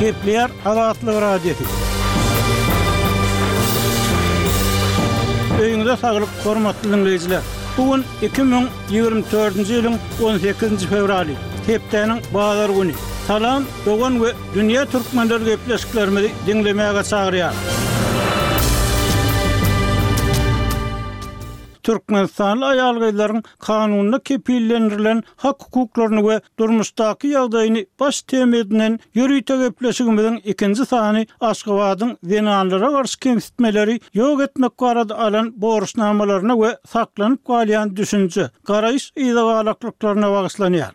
Gepleýär Azatlyk Radiosy. Öýüňize saglyk, hormatly diňleýjiler! Bu gün iki müň ýigrimi dördünji ýylyň on sekizinji fewraly, hepdäniň bazar güni. Salam, dogan we dünýä türkmenleri gepleşiklerimizi diňlemäge çagyrýar. Türkmenistanly aýal-gyzlaryň kanunda kepillendirilen hak-hukuklaryny we durmuşdaky ýagdaýyny baş tema edinen ýörite gepleşigimiziň ikinji sany Aşgabadyň zenanlara garşy kemsitmeleri ýok etmek barada alan borçnamalaryna we saklanyp galýan düşünje, garaýyş yzagalaklyklaryna bagyşlanýar.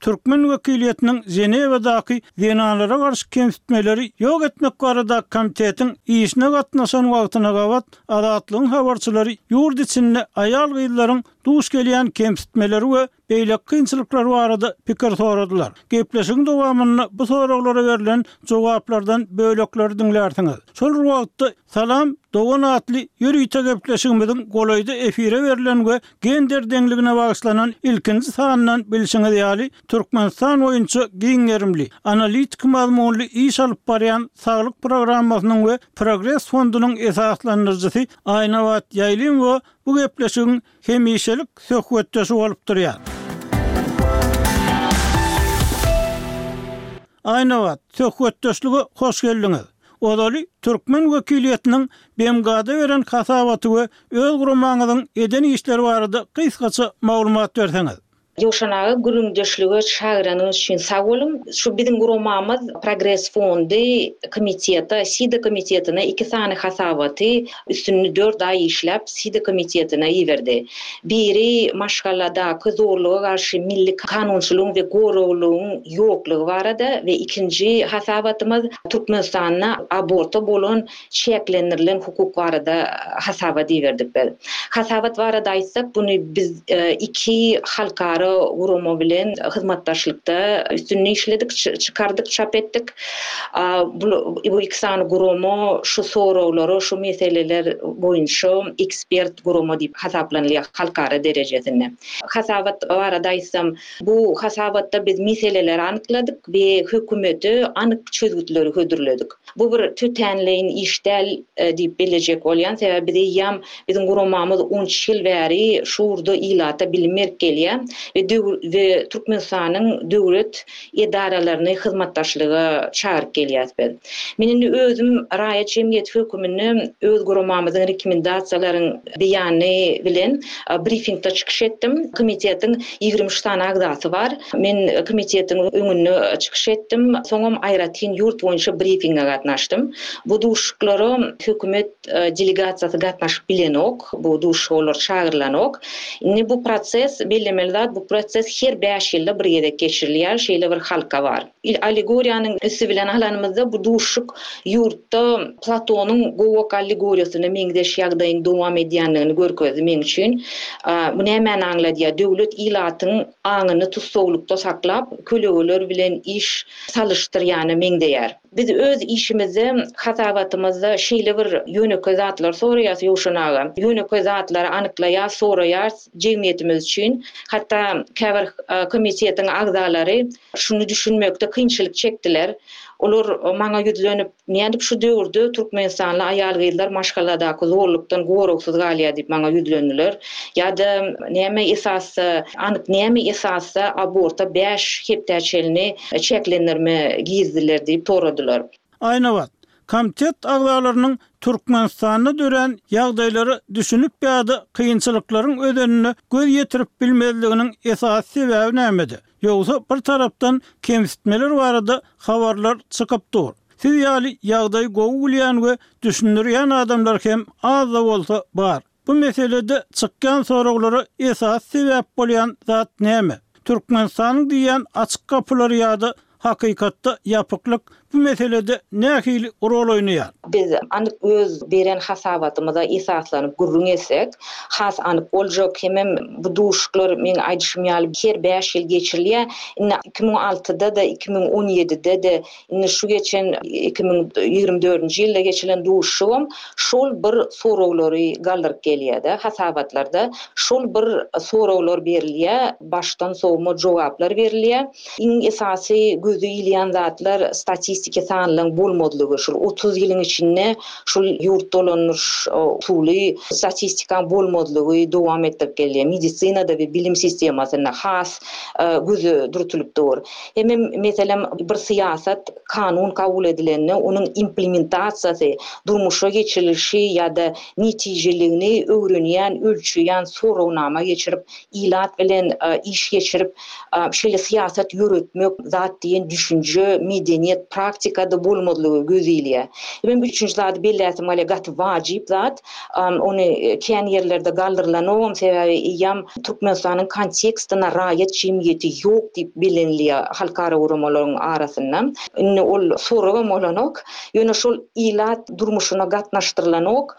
Türkmen wekiliýetiniň Ženewadaky zenanlara garşy kemsitmeleri ýok etmek baradaky komitetiň işine gatnaşan wagtyna gabat, Azatlygyň habarçylary ýurt içinde aýal-gyzlaryň duş gelýän kemsitmeleri we beýleki kynçylyklary barada pikir soradylar. Gepleşigiň dowamynda bu soraglara berlen jogaplardan bölekleri diňlärsiňiz. Şol bir wagtda Salam, dogan atly ýörite gepleşigimiziň golaýda efire berlen we Gender deňligine bagyşlanan ilkinji sandan bilşiňiz ýaly, Türkmenistan boýunça giň gerimli, analitik mazmunly iş alyp barýan Saglyk programmasynyň we Progres fondunyň esaslandyryjysy Aýnabat Ýaýlymowa bu gepleşigiň hemişelik söhbetdeşi bolup durýar. Aýnabat, söhbetdeşlige hoş geldiňiz! Ozaly türkmen wekiliýetiniň BMG-da beren hasabaty we öz guramaňyzyň eden işleri barada gysgaça maglumat berseňiz? Jowşan aga gürrüňdeşlige çagyranyňyz üçin sag boluň. Şu biziň guramamyz Progres fondy komitete, SIDA komitetine iki sany hasabaty, Üstünde dört aý işläp, SIDA komitetine iberdi. Biri maşgaladaky zorluga garşy milli kanunçylygyň we goraglylygyň ýoklugy barada we ikinji hasabatymyz Türkmenistanda aborta bolan çäklendirilen hukuk barada hasabat iberdik biz. Hasabat barada aýtsak, buny biz iki halkara gurama bilen hyzmatdaşlykda üstünde işledik, çykardyk, çap etdik. A bul bu iki sany gurama şu soraglary, şu meseleler boýunça ekspert gurama diýip hasaplanylýar halkara derejesinde. Hasabat barada aýtsam, bu hasabatda biz meseleleri anykladyk we hökümete anyk çözgütleri hödürledik. Bu bir tötänleýin iş däl diýip bellejek bolýan, sebäbi biz eýýäm, biziň guramamyz on üç ýyl bäri şu ugurda ilata bilim berip gelýär we döw we Türkmenistanyň döwlet edaralaryny hyzmatdaşlyga çagyryp gelýäris biz. Men indi özüm raýat jemgyýeti höküminde öz guramamyzyň rekmendasiýalaryň beýany bilen brifingde çykyş etdim. Komitetiň ýigrimi üç sany agzasy bar. Men komitetiň öňünde çykyş etdim. Soňam aýratyn ýurt boýunça brifinge gatnaşdym. Bu duşuşyklara hökümet delegasiýasy gatnaşyp bilenok, bu duşuşyga olar çagyrylanok. Indi bu proses, bellemeli zat, bu proses her bäş ýylda bir gezek geçirilýär, şeýle bir halka bar. Allegoriýanyň üsti bilen alanymyzda, bu duşuşyk ýurtda Platonyň Gowak allegoriýasyna meňzeş ýagdaýyň dowam edýändigini görkezdi meň üçin. Bu nämäni aňladýar? Döwlet ilatyň aňyny tussaglykda saklap, kölegeler bilen iş salyşdyrýana meňzeýär. Biz öz işimizde, hasabatymyzda şeýle bir ýönekeý zatlary soraýas Ýowşan aga. Ýönekeý zatlary anyklaýas, soraýas jemgyýetimiz üçin. Hatda käbir komitetiň agzalary şuny düşünmekde kynçylyk çekdiler. Olar maňa ýüzlenip, nädip şu döwürde türkmenistanly aýal-gyzlar maşgaladaky zorlukdan goragsyz galýar diýip maňa ýüzlendiler. Ýa-da näme esasda, anyk näme esasda aborta bäş hepdä çenli çäklendirme gizdiler diýip soradylar. Aýnabat, Komitet agzalarynyň Türkmenistanda dörän ýagdaýlara düşünip ýa-da kynçylyklaryň özenine göz ýetirip bilmezliginiň esasy sebäbi nämede? Ýogsa bir tarapdan kemsitmeler barada habarlar çykyp dur. Siz ýaly ýagdaýy gowy bilýän we düşündirýän adamlar hem az-da bolsa bar. Bu meselede çykýan soraglara esasy sebäp bolýan zat näme? Türkmenistanyň diýýän açyk gapylary ýa-da hakykatda ýapyklyk bu meselede nähili rol oýnaýar? Biz anyk öz beren hasabatymyza esaslanyp gürrüň etsek, has anyk boljak. Hemem bu duşuşyklar, meň aýdyşym ýaly, her bäş ýyl geçirilýär. Indi iki müň altyda-da, iki müň on ýedide-de Indi şu geçen iki müň ýigrimi dördünji ýylda geçilen duşuşygam şol bir soraglary galdyryp gelýär-de, hasabatlarda şol bir soraglar berilýär, başdan sowma jogaplar berilýär. Iň esasy göze ilýän zatlar statistiki sanlaryň bolmazlygy, şol otuz ýylyň içinde şol ýurt dolandyryş usuly statistikaň bolmazlygy dowam etdirip gelýär. Medisinada we bilim sistemasynda has göze durtulyp dur. Hemem, meselem, bir syýasat, kanun kabul edilende, onuň implementasiýasy, durmuşa geçirilişi ýa-da netijeligini öwrenýän, ölçeýän soragnama geçirip, ilat bilen iş geçirip, şeýle syýasat ýöretmek, zat diýen düşünje, medeniýet, praktika-da bolmazlygy gözelýär. Hemem üçünji zady belläsim gelýär, gaty wajyp zat, Ony kän ýerlerde galdyrylanogam, sebäbi eýýam Türkmenistanyň kontekstine raýat jemgyýeti ýok diýip bellenilýär halkara guramalaryň arasynda. Indi ol soragam bolanok. Ýöne şol ilat durmuşyna gatnaşdyrylanok.